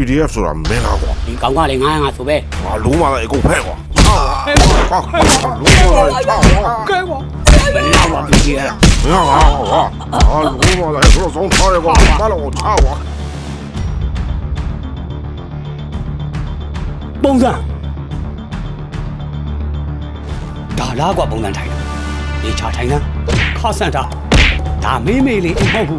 ပီဒီအက်ဖ်ဆိုတာမင်းလားကွာဒီကောင်ကလည်းငားငါဆိုပဲငါလုံးမလာအကုန်ဖဲ့ကွာ ဟာဟာလုံးမလာချောင်းကွာကဲကွာဘယ်လောက်ပါပြီးရတာမင်းဟာဟာဟာလုံးမလာဘလို့ဆုံးထားရကွာမလာကိုထားကွာပုံစံဒါလားကွာပုံစံထိုင်တာဒီချထိုင်တာခါဆန်တာဒါမေးမေးလေးအိမ်မ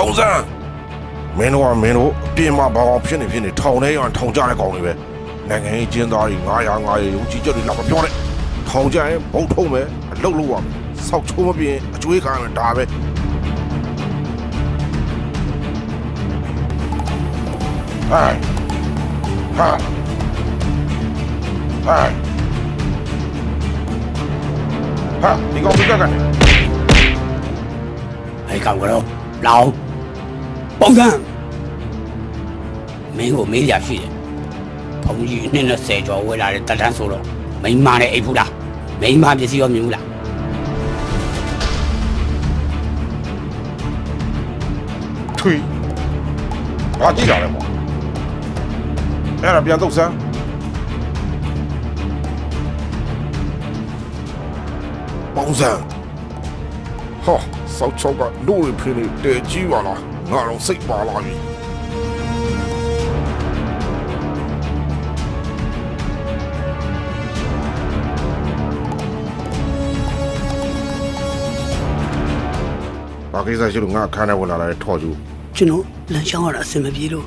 ဟုတ်ဘူးထောင်းကွာထောင်းပုံစံမင်းတို့ကမင်းတို့အပြင်မှာဘာကောင်ဖြစ်နေဖြစ်နေထောင်ထဲရအောင်ထောင်ကြတဲ့ကောင်တွေပဲနိုင်ငံရေးကျင်းသားတွေ900 900ရုံကြီးကြတွေလာမပြောနဲ့ထောင်ကြရင်ဘုံထုံးမယ်အလုတ်လို့ရမယ်စောက်ချိုးမပြင်းအကျွေးခံရမယ်ဒါပဲဟိုင်ဟာဟိုင်ဟာဒီကောင်ပြကြကန်အဲ့ကောင်ကတော့လောင်း ပုံစံမင်းကိုမေးရရှိတယ်ဘုံကြီးအနှစ်20ကျော်ဝယ်လာတဲ့တတန်းဆိုတော့မိန်းမနဲ့အိပ်ဘူးလားမိန်းမပစ္စည်းရောမြင်ဘူးလားထွေဘာကြည့်တာလဲကွာအဲ့ဒါပြန်တော့စမ်းပေါင်းစမ်းဟောစောက်ချောက်ကလို့ရဖြစ်နေတဲကြီးပါလား ငါတော့စိတ်ပါလာပြီဘာကိစ္စရှိလို့ငါခန်းထဲဝင်လာတဲ့ထော်ကျူကျွန်တော်လမ်းရှောင်းရတာအဆင်မပြေလို့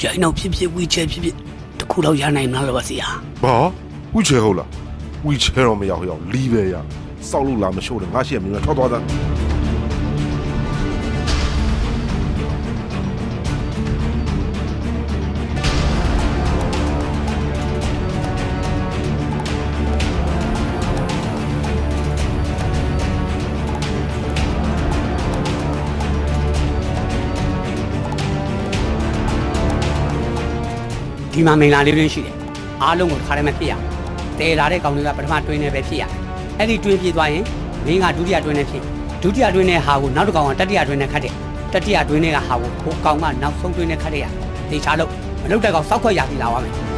ကြိုင်တော့ဖြစ်ဖြစ်ဝီချဲဖြစ်ဖြစ်တစ်ခုတော့ရနိုင်မလားလို့ပါစီဟာဘာဝီချဲဟုတ်လားဝီချဲတော့မရောက်ရောက်လီးပဲရစောက်လို့လာမရှို့တယ်ငါရှိရမြင်ထွက်သွားတာ ဒီမှာမင်္ဂလာလေးတွင်းရှိတယ်အားလုံးကိုတစ်ခါတည်းမဖြစ်ရဘူးတည်လာတဲ့ကောင်တွေကပထမတွင်းနေပဲဖြစ်ရတယ်အဲ့ဒီတွင်းပြေးသွားရင်မင်းကဒုတိယတွင်းနဲ့ဖြစ်ဒုတိယတွင်းနဲ့ဟာကိုနောက်တစ်ကောင်ကတတိယတွင်းနဲ့ခတ်တယ်တတိယတွင်းနဲ့ကဟာကိုဟိုကောင်ကနောက်ဆုံးတွင်းနဲ့ခတ်တယ်ရတေချာလို့မလုတ်တဲ့ကောင်စောက်ခွက်ရပြီလာပါမယ်